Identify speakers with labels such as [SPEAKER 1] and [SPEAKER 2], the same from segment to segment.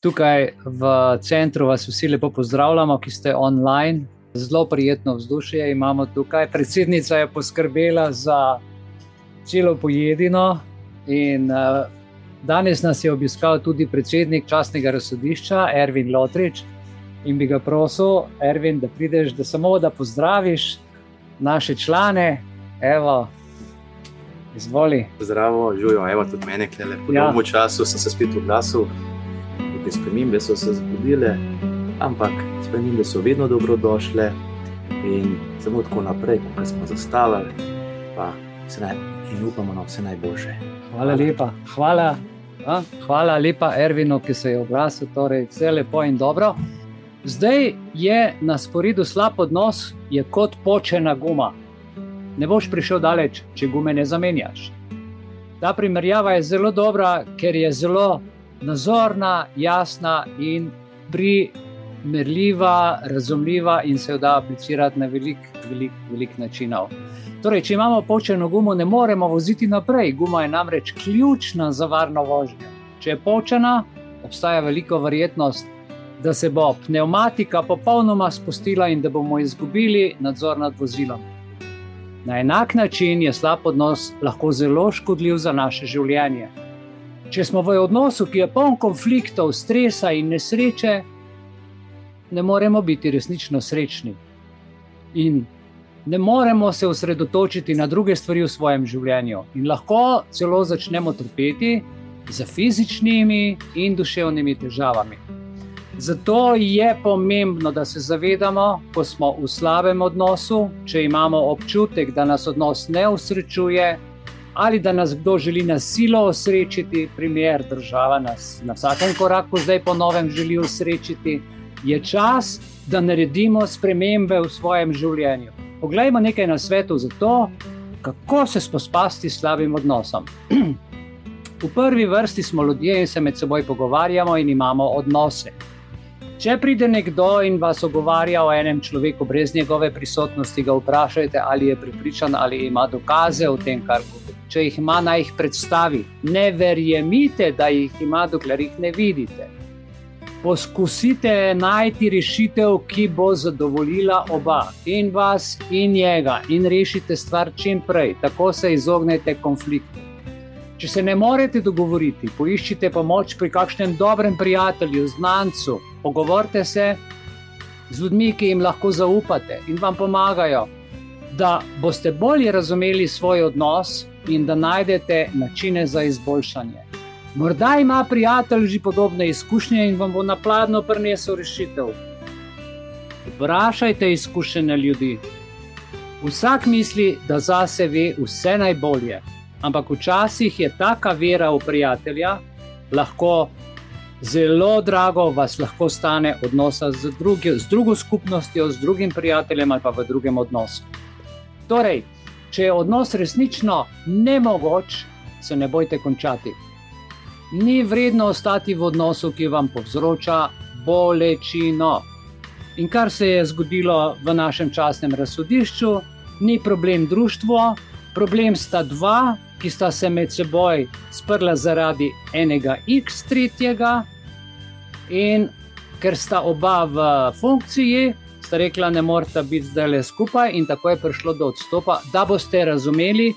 [SPEAKER 1] Tukaj v centru vas vsi lepo pozdravljamo, ki ste online. Zelo prijetno vzdušje imamo tukaj. Predsednica je poskrbela za celo pojedino, in uh, danes nas je obiskal tudi predsednik časnega razsodišča, Ervin Lotrič. In bi ga prosil, Ervin, da prideš, da samo da pozdraviš naše člane. Evo, izvoli.
[SPEAKER 2] Zdravo, živijo, evo tudi mene, ki le po ja. dolgem času sem se spet oglasil. Te spremembe so se zgodile, ampak spremembe so vedno dobrodošle in samo tako naprej, kot smo zastavili, pa se naj in upamo na vse najboljše.
[SPEAKER 1] Hvala lepa. Hvala, a, hvala lepa, Ervinu, ki se je oglasil. Torej, vse lepo in dobro. Zdaj je na sporedu slab odnos, je kot počena guma. Ne boš prišel daleč, če gume ne zamenjaš. Ta primerjava je zelo dobra, ker je zelo nazorna, jasna in primerljiva, razumljiva in se jo da aplicirati na velik, velik, velik načinov. Torej, če imamo počeno gumo, ne moremo voziti naprej. Guma je namreč ključna za varno vožnjo. Če je počena, obstaja velika verjetnost, da se bo pneumatika popolnoma spustila in da bomo izgubili nadzor nad vozilom. Na enak način je slab odnos lahko zelo škodljiv za naše življenje. Če smo v odnosu, ki je poln konfliktov, stresa in nesreče, ne moremo biti resnično srečni. In ne moremo se osredotočiti na druge stvari v svojem življenju in lahko celo začnemo trpeti za fizičnimi in duševnimi težavami. Zato je pomembno, da se zavedamo, ko smo v slabem odnosu, če imamo občutek, da nas odnos ne usrečuje ali da nas kdo želi na silo osrečiti, primer država nas na vsakem koraku zdaj ponovem želi osrečiti, je čas, da naredimo spremembe v svojem življenju. Poglejmo nekaj na svetu za to, kako se spopasti s slabim odnosom. v prvi vrsti smo ljudje in se med seboj pogovarjamo in imamo odnose. Če pride nekdo in vas ogovarja o enem človeku brez njegove prisotnosti, ga vprašajte, ali je pripričan ali ima dokaze o tem, kar govori. Če jih ima, naj jih predstavi. Ne verjemite, da jih ima, dokler jih ne vidite poskusite najti rešitev, ki bo zadovoljila oba, in vas, in njega, in rešite stvar čim prej, tako se izognete konfliktu. Če se ne morete dogovoriti, poiščite pomoč pri kakšnem dobrem prijatelju, znancu, pogovorite se z ljudmi, ki jim lahko zaupate in vam pomagajo, da boste bolje razumeli svoj odnos in da najdete načine za izboljšanje. Morda ima prijatelj že podobne izkušnje in vam bo na pladno prinesel rešitev. Vprašajte izkušene ljudi. Vsak misli, da zase ve vse najbolje, ampak včasih je taka vera v prijatelja lahko zelo drago, vas lahko stane odnosa z, drugi, z drugo skupnostjo, z drugim prijateljem ali pa v drugem odnosu. Torej, če je odnos resnično nemogoč, se ne bojte končati ni vredno ostati v odnosu, ki vam povzroča bolečino. In kar se je zgodilo v našem časnem razsodišču, ni problem društvo, problem sta dva, ki sta se med seboj sprla zaradi enega X tretjega, in ker sta oba v funkciji, sta rekla, ne morete biti zdaj le skupaj, in tako je prišlo do odstopa, da boste razumeli,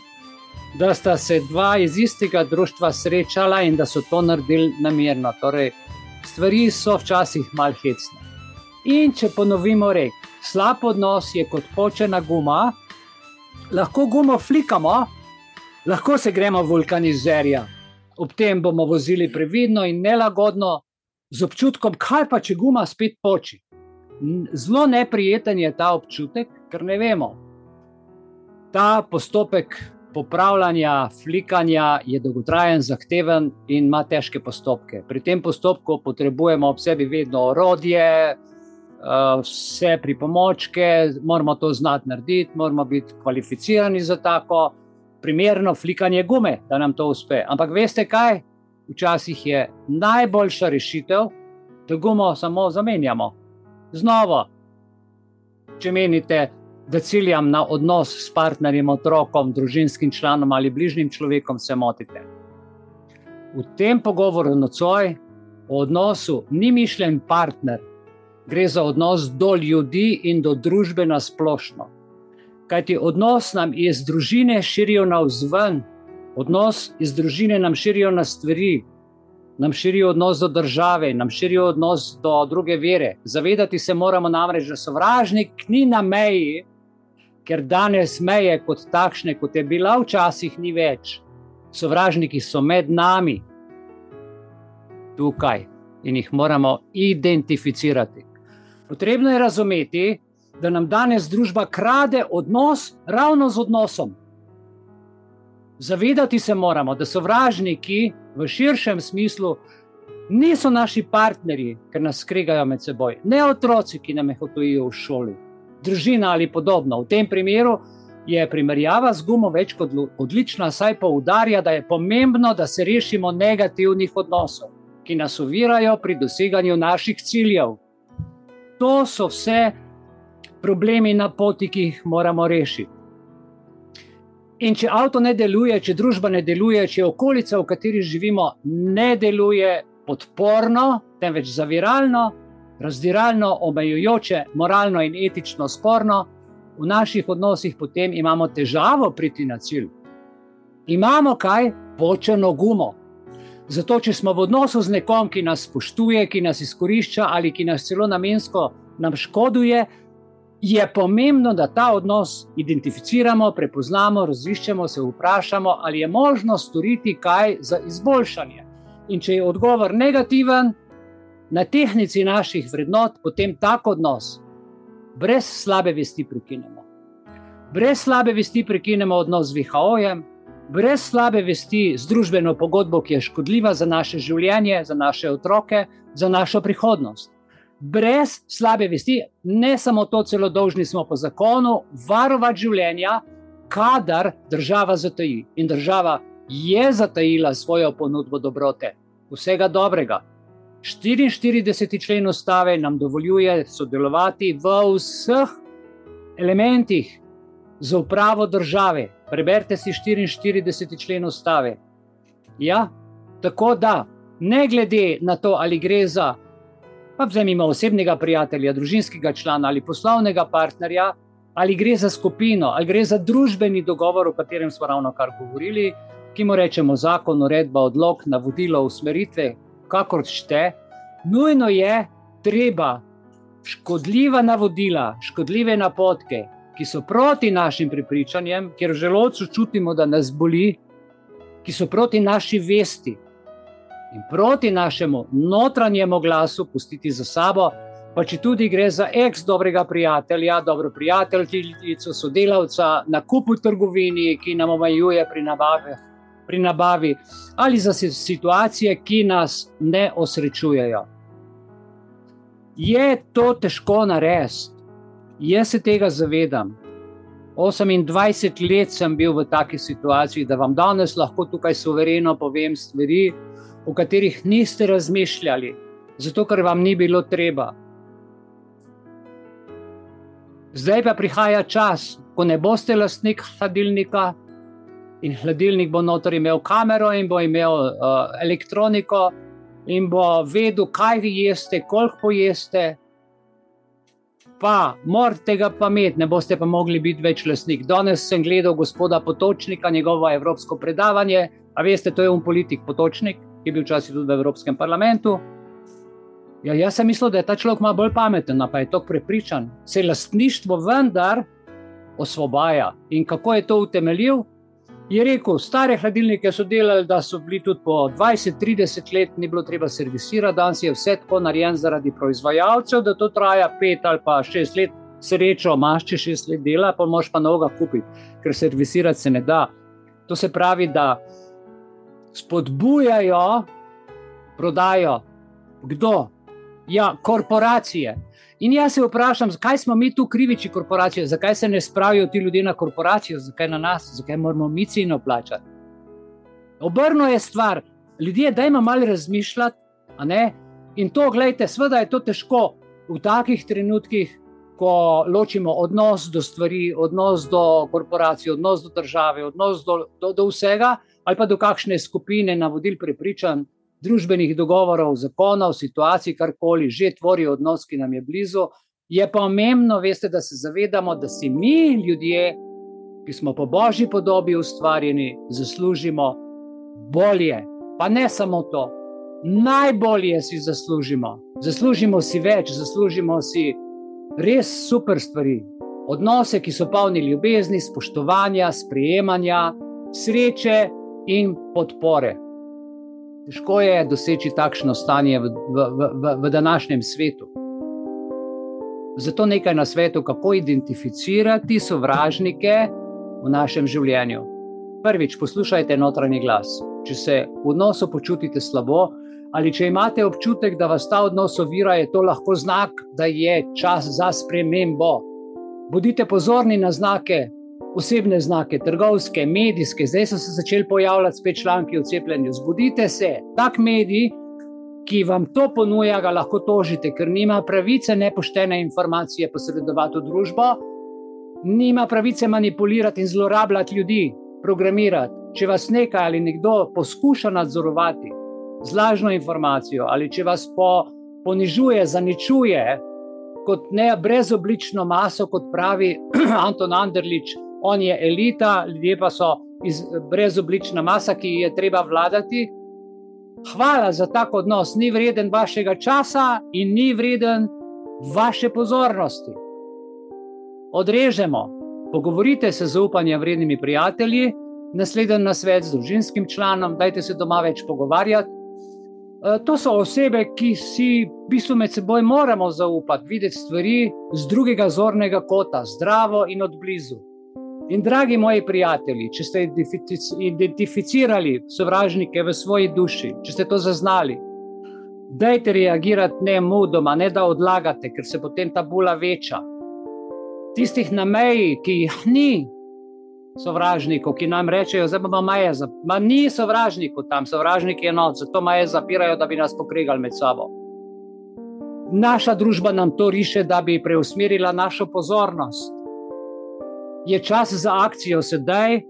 [SPEAKER 1] da sta se dva iz istega društva srečala in da so to naredili namerno. Torej, stvari so včasih malo hecne. In če ponovimo rek, slab odnos je kot počena guma, lahko gumo flikamo, lahko se gremo vulkanizerja. Ob tem bomo vozili previdno in nelagodno, z občutkom, kaj pa če guma spet poči. Zelo neprijeten je ta občutek, ker ne vemo. Ta postopek popravljanja, flikanja je dolgotrajen, zahteven in ima težke postopke. Pri tem postopku potrebujemo ob sebi vedno orodje, eh, vse pripomočke, moramo to znati narediti, moramo biti kvalificirani za tako primerno flikanje gume, da nam to uspe. Ampak veste kaj? Včasih je najboljša rešitev, da gumo samo zamenjamo. Znova, če menite, da ciljam na odnos s partnerjem, otrokom, družinskim članom ali bližnjim človekom, se motite. V tem pogovoru nocoj v odnosu ni mišljen partner, gre za odnos do ljudi in do družbe na splošno. Kajti odnos nam iz družine širijo navzven, odnos iz družine nam širijo na stvari, nam širijo odnos do države, nam širijo odnos do druge vere. Zavedati se moramo namreč, da sovražnik ni na meji, ker danes meje kot takšne, kot je bila včasih, ni več. Sovražniki so med nami, tukaj in jih moramo identificirati. Potrebno je razumeti, da nam danes družba krade odnos ravno z odnosom. Zavedati se moramo, da sovražniki v širšem smislu niso naši partnerji, ker nas skregajo med seboj, ne otroci, ki nam jih hotujejo v šoli, družina ali podobno. V tem primeru je primerjava z gumo več kot odlična, saj poudarja, da je pomembno, da se rešimo negativnih odnosov, ki nas ovirajo pri doseganju naših ciljev. To so vse problemi na poti, ki jih moramo rešiti. In če avto ne deluje, če družba ne deluje, če okolica, v kateri živimo, ne deluje podporno, temveč zaviralno, razdiralno, omejujoče, moralno in etično sporno, v naših odnosih potem imamo težavo priti na cilj. Imamo kaj? Počeno gumo. Zato, če smo v odnosu z nekom, ki nas spoštuje, ki nas izkorišča ali ki nas celo namensko nam škoduje, je pomembno, da ta odnos identificiramo, prepoznamo, raziščemo, se vprašamo, ali je možno storiti kaj za izboljšanje. In če je odgovor negativen, na tehnici naših vrednot, potem tak odnos brez slabe vesti prekinemo. Brez slabe vesti prekinemo odnos z VHO-jem, brez slabe vesti z družbeno pogodbo, ki je škodljiva za naše življenje, za naše otroke, za našo prihodnost brez slabe vesti, ne samo to, celo dolžni smo po zakonu varovati življenja, kadar država zataji. In država je zatajila svojo ponudbo dobrote, vsega dobrega. 44. člen ustave nam dovoljuje sodelovati v vseh elementih za upravo države. Preberite si 44. člen ustave. Ja, tako da, ne glede na to, ali gre za pa vzemimo osebnega prijatelja, družinskega člana ali poslovnega partnerja, ali gre za skupino, ali gre za družbeni dogovor, o katerem smo ravno kar govorili, ki mu rečemo zakon, uredba, odlog, navodilo, usmeritve, kakor šte, nujno je treba škodljiva navodila, škodljive napotke, ki so proti našim prepričanjem, ker v želodcu čutimo, da nas boli, ki so proti naši vesti, in proti našemu notranjemu glasu pustiti za sabo, pa če tudi gre za ex dobrega prijatelja, dobro prijateljico, sodelavca na kupu trgovini, ki nam omejuje pri nabavi, pri nabavi, ali za situacije, ki nas ne osrečujejo. Je to težko narediti? Jaz se tega zavedam. 28 let sem bil v taki situaciji, da vam danes lahko tukaj suvereno povem stvari, o katerih niste razmišljali, zato ker vam ni bilo treba. Zdaj pa prihaja čas, ko ne boste lastnik hladilnika in hladilnik bo notor imel kamero in bo imel uh, elektroniko in bo vedel, kaj vi jeste, koliko jeste. Pa, morate tega pa imeti, ne boste pa mogli biti več lastnik. Danes sem gledal gospoda Potočnika, njegovo evropsko predavanje. A veste, to je un politik Potočnik ki je bil včasih tudi v Evropskem parlamentu. Ja, jaz sem mislil, da je ta človek malo bolj pameten, pa je to prepričan. Se lastništvo vendar osvobaja. In kako je to utemeljil? Je rekel, stare hladilnike so delali, da so bili tudi po 20-30 let, ni bilo treba servisirati, danes je vse tako narejen zaradi proizvajalcev, da to traja 5 ali pa 6 let. Srečo, imaš če 6 let dela, pa moš pa noga kupiti, ker servisirati se ne da. To se pravi, da spodbujajo prodajo. Kdo? Ja, korporacije. In jaz se vprašam, zakaj smo mi tu kriviči korporacije, zakaj se ne spravijo ti ljudje na korporacijo, zakaj na nas, zakaj moramo mi ceno plačati. Obrno je stvar, ljudje, da imamo malo razmišljati. In to, gledajte, sveda je to težko v takih trenutkih, ko ločimo odnos do stvari, odnos do korporacije, odnos do države, odnos do, do, do vsega ali pa do kakšne skupine navodil prepričan, družbenih dogovorov, zakonov, situacij, karkoli že tvori odnos, ki nam je blizu. Je pomembno, veste, da se zavedamo, da si mi, ljudje, ki smo po božji podobi ustvarjeni, zaslužimo bolje. Pa ne samo to, najbolje si zaslužimo. Zaslužimo si več, zaslužimo si res super stvari. Odnose, ki so polni ljubezni, spoštovanja, sprejemanja, sreče in podpore. Težko je doseči takšno stanje v, v, v, v današnjem svetu. Zato nekaj na svetu, kako identificirati sovražnike v našem življenju. Prvič, poslušajte notranji glas. Če se v odnosu počutite slabo, ali če imate občutek, da vas ta odnos ovira, je to lahko znak, da je čas za spremembo. Bodite pozorni na znake, osebne znake, trgovske, medijske, zdaj so se začeli pojavljati spet članki o cepljenju. Zbudite se, tak medij ki vam to ponuja, ga lahko tožite, ker nima pravice nepoštene informacije posredovati v družbo, nima pravice manipulirati in zlorabljati ljudi, programirati. Če vas nekaj ali nekdo poskuša nadzorovati z lažno informacijo, ali če vas po, ponižuje, zaničuje kot ne brezoblično maso, kot pravi Anton Anderlič, on je elita, ljudje pa so brezoblična masa, ki je treba vladati hvala za tak odnos, ni vreden vašega časa in ni vreden vaše pozornosti. Odrežemo, pogovorite se z upanjem vrednimi prijatelji, naslednji na svet z družinskim članom, dajte se doma več pogovarjati. E, to so osebe, ki si v bistvu med seboj moramo zaupati, videti stvari z drugega zornega kota, zdravo in odblizu. In dragi moji prijatelji, če ste identificirali sovražnike v svoji duši, če ste to zaznali, dajte reagirati ne mudoma, ne da odlagate, ker se potem ta bula veča. Tistih na meji, ki jih ni sovražnikov, ki nam rečejo, da imamo meje, ma ni sovražnikov tam, sovražniki je noč, zato meje zapirajo, da bi nas pokregali med sabo. Naša družba nam to riše, da bi preusmerila našo pozornost je čas za akcijo sedaj,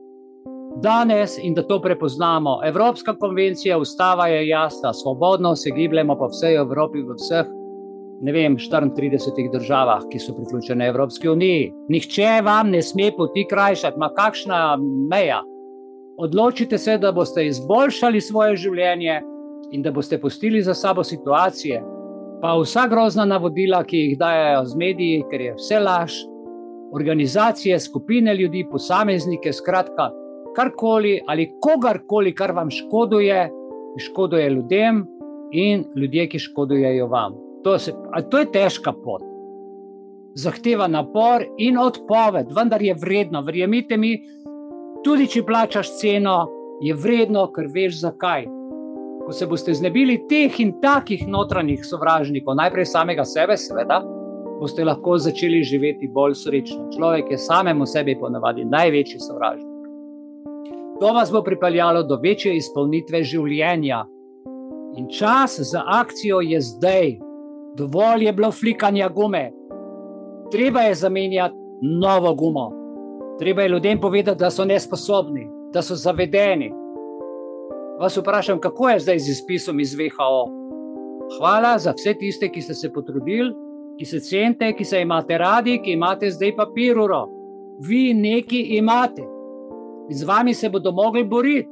[SPEAKER 1] danes in da to prepoznamo. Evropska konvencija, ustava je jasna, svobodno se gibljemo po vsej Evropi, v vseh, ne vem, 34 državah, ki so priključene Evropski uniji. Nihče vam ne sme poti krajšati, ma kakšna meja. Odločite se, da boste izboljšali svoje življenje in da boste pustili za sabo situacije, pa vsa grozna navodila, ki jih dajo z mediji, ker je vse laž, organizacije, skupine ljudi, posameznike, skratka, karkoli ali kogarkoli, kar vam škoduje, škoduje ljudem in ljudje, ki škodujejo vam. To, se, to je težka pot. Zahteva napor in odpoved, vendar je vredno, verjemite mi, tudi če plačaš ceno, je vredno, ker veš zakaj. Ko se boste znebili teh in takih notranjih sovražnikov, najprej samega sebe, seveda, boste lahko začeli živeti bolj srečno. Človek je samemu sebi ponavadi največji sovražnik. To vas bo pripeljalo do večje izpolnitve življenja. In čas za akcijo je zdaj. Dovolj je bilo flikanja gume. Treba je zamenjati novo gumo. Treba je ljudem povedati, da so nesposobni, da so zavedeni. Vas vprašam, kako je zdaj z izpisom iz VHO? Hvala za vse tiste, ki ste se potrudili, ki se cenite, ki se imate radi, ki imate zdaj papiruro. Vi neki imate in z vami se bodo mogli boriti.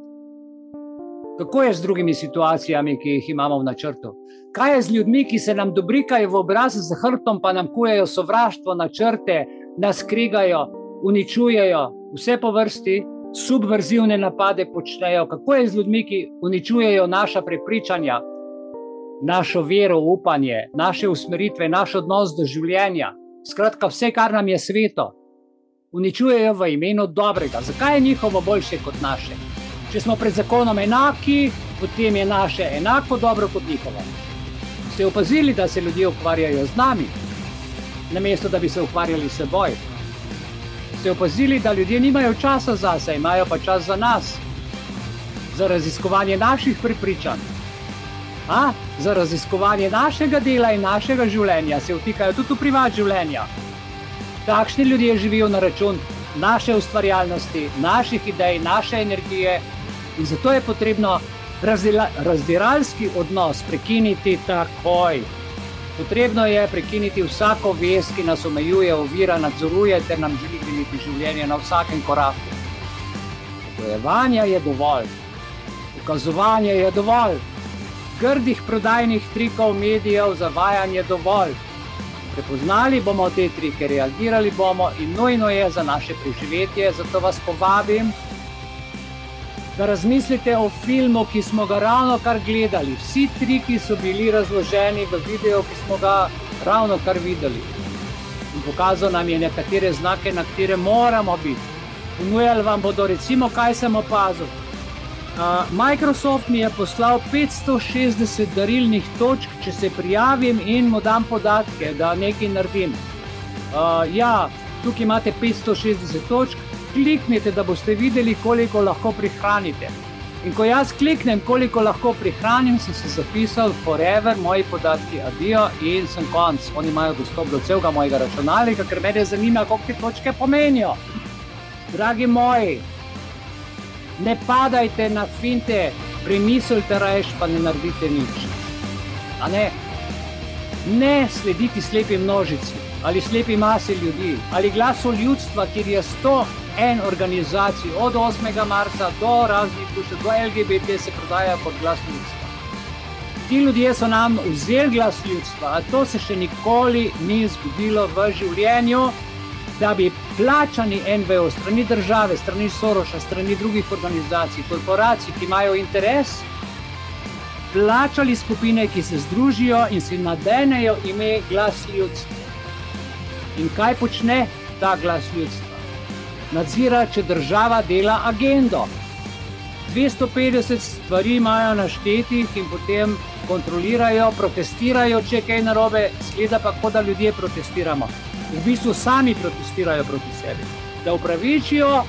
[SPEAKER 1] Kako je z drugimi situacijami, ki jih imamo v načrtu? Kaj je z ljudmi, ki se nam dobrikajo v obraz z hrbtom, pa nam kujejo sovraštvo, načrte, nas krigajo, uničujejo, vse po vrsti, subverzivne napade počnejo? Kako je z ljudmi, ki uničujejo naša prepričanja, našo vero, upanje, naše usmeritve, naš odnos do življenja, skratka, vse, kar nam je sveto, uničujejo v imenu dobrega. Zakaj je njihovo boljše kot naše? Če smo pred zakonom enaki, potem je naše enako dobro kot njihovo. Ste opazili, da se ljudje ukvarjajo z nami, namesto da bi se ukvarjali s seboj? Ste opazili, da ljudje nimajo časa za sebe, imajo pa čas za nas, za raziskovanje naših prepričanj? A? Za raziskovanje našega dela in našega življenja se vtikajo tudi v privat življenja. Takšni ljudje živijo na račun naše ustvarjalnosti, naših idej, naše energije in zato je potrebno Razdela, razdiralski odnos prekiniti takoj. Potrebno je prekiniti vsako vez, ki nas omejuje, ovira, nadzoruje ter nam želi deliti življenje na vsakem koraku. Bojevanje je dovolj, ukazovanje je dovolj, grdih prodajnih trikov medijev, zavajanje je dovolj. Prepoznali bomo te trike, reagirali bomo in nujno je za naše preživetje. Zato vas povabim, da razmislite o filmu, ki smo ga ravno kar gledali. Vsi triki so bili razloženi v videu, ki smo ga ravno kar videli. In pokazal nam je nekatere znake, na katere moramo biti. Ponujali vam bodo, recimo, kaj sem opazil. Uh, Microsoft mi je poslal 560 darilnih točk, če se prijavim in mu dam podatke, da nekaj naredim. Uh, ja, tukaj imate 560 točk, kliknite, da boste videli, koliko lahko prihranite. In ko jaz kliknem, koliko lahko prihranim, sem se zapisal, forever, moji podatki, adijo in sem konc. Oni imajo dostop do celega mojega računalnika, ker me zanima, koliko te točke pomenijo. Dragi moji, ne padajte na finte, premislite rajš, pa ne naredite nič. Ne? ne slediti slepi množici ali slepi masi ljudi ali glasu ljudstva, kjer je 101 organizacij od 8. marca do raznih družb, do LGBT se prodaja kot glas ljudstva. Ti ljudje so nam vzeli glas ljudstva, a to se še nikoli ni zgodilo v življenju da bi plačani NVO, strani države, strani Soroša, strani drugih organizacij, korporacij, ki imajo interes, plačali skupine, ki se združijo in si nadenejo ime glas ljudstva. In kaj počne ta glas ljudstva? Nadzira, če država dela agendo. 250 stvari imajo naštetih in potem kontrolirajo, protestirajo, če je kaj narobe, skleda pa, kot da ljudje protestiramo v bistvu sami protestirajo proti sebi, da upravičijo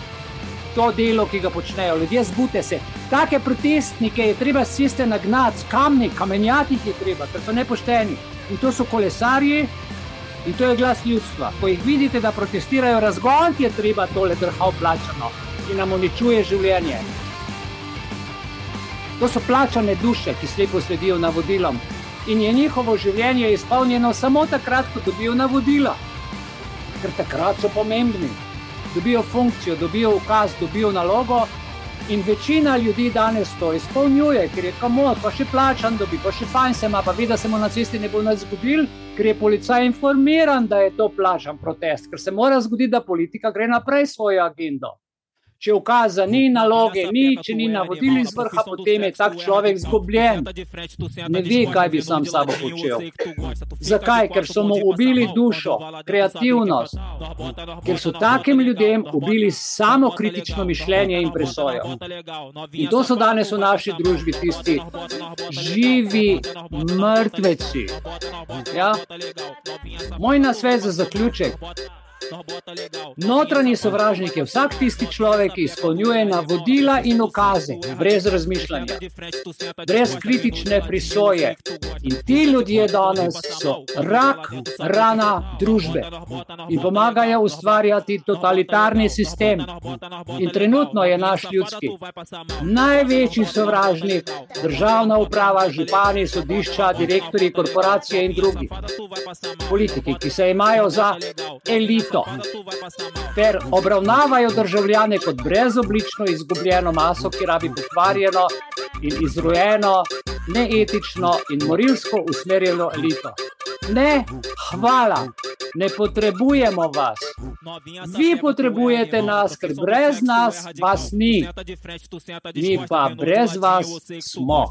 [SPEAKER 1] to delo, ki ga počnejo. Ljudje zbute se. Take protestnike je treba siste nagnati, kamni, kamenjati jih je treba, ker so nepošteni. In to so kolesarji. In to je glas ljudstva. Ko jih vidite, da protestirajo, razgoniti je treba tole drhal plačano, ki nam uničuje življenje. To so plačane duše, ki slepo sledijo navodilom. In je njihovo življenje izpolnjeno samo takrat, ko dobijo navodila ker takrat so pomembni. Dobijo funkcijo, dobijo ukaz, dobijo nalogo. In večina ljudi danes to izpolnjuje, ker je kamor, pa še plačan, dobi pa še fajn se ima, pa vidi, da se mu na cesti ne bo nič zgodil, ker je policaj informiran, da je to plačan protest, ker se mora zgoditi, da politika gre naprej svojo agendo. Če ukaza ni naloge, ni, če ni navodil iz vrha, potem je tak človek zgubljen. Ne ve, kaj bi sam sabo počel. Zakaj? Ker so mu ubili dušo, kreativnost. Ker so takim ljudem ubili samo kritično mišljenje in presojo. In to so danes v naši družbi tisti živi mrtveci. Ja? Moj nasvet za zaključek. Notranji sovražnik je vsak tisti človek, ki izpolnjuje navodila in ukaze, brez razmišljanja, brez kritične prisoje. In ti ljudje danes so rak, rana družbe in pomagajo ustvarjati totalitarni sistem. In trenutno je naš ljudski največji sovražnik, državna uprava, župani, sodišča, direktori, korporacije in drugi. Politiki, ki se imajo za elito ter obravnavajo državljane kot brezoblično izgubljeno maso, ki rabi pokvarjeno in izrojeno, neetično in morilsko usmerjeno elito. Ne, hvala, ne potrebujemo vas. Vi potrebujete nas, ker brez nas vas ni. Mi pa brez vas smo.